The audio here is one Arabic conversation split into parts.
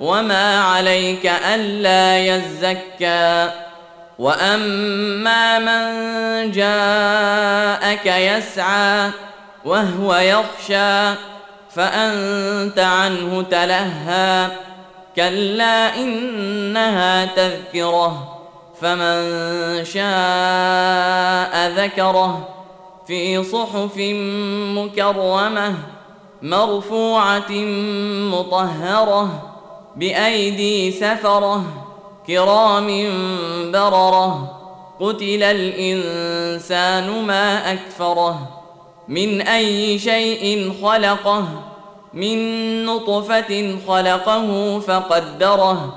وما عليك الا يزكى واما من جاءك يسعى وهو يخشى فانت عنه تلهى كلا انها تذكره فمن شاء ذكره في صحف مكرمه مرفوعه مطهره بأيدي سفرة كرام بررة قتل الإنسان ما أكفره من أي شيء خلقه من نطفة خلقه فقدره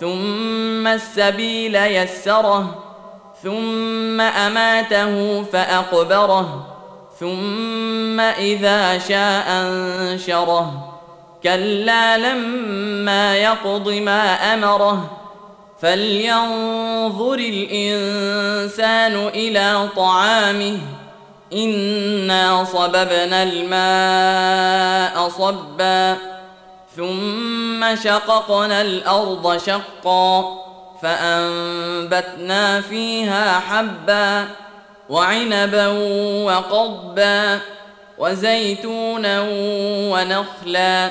ثم السبيل يسره ثم أماته فأقبره ثم إذا شاء أنشره كلا لما يقض ما امره فلينظر الانسان إلى طعامه انا صببنا الماء صبا ثم شققنا الأرض شقا فانبتنا فيها حبا وعنبا وقضبا وزيتونا ونخلا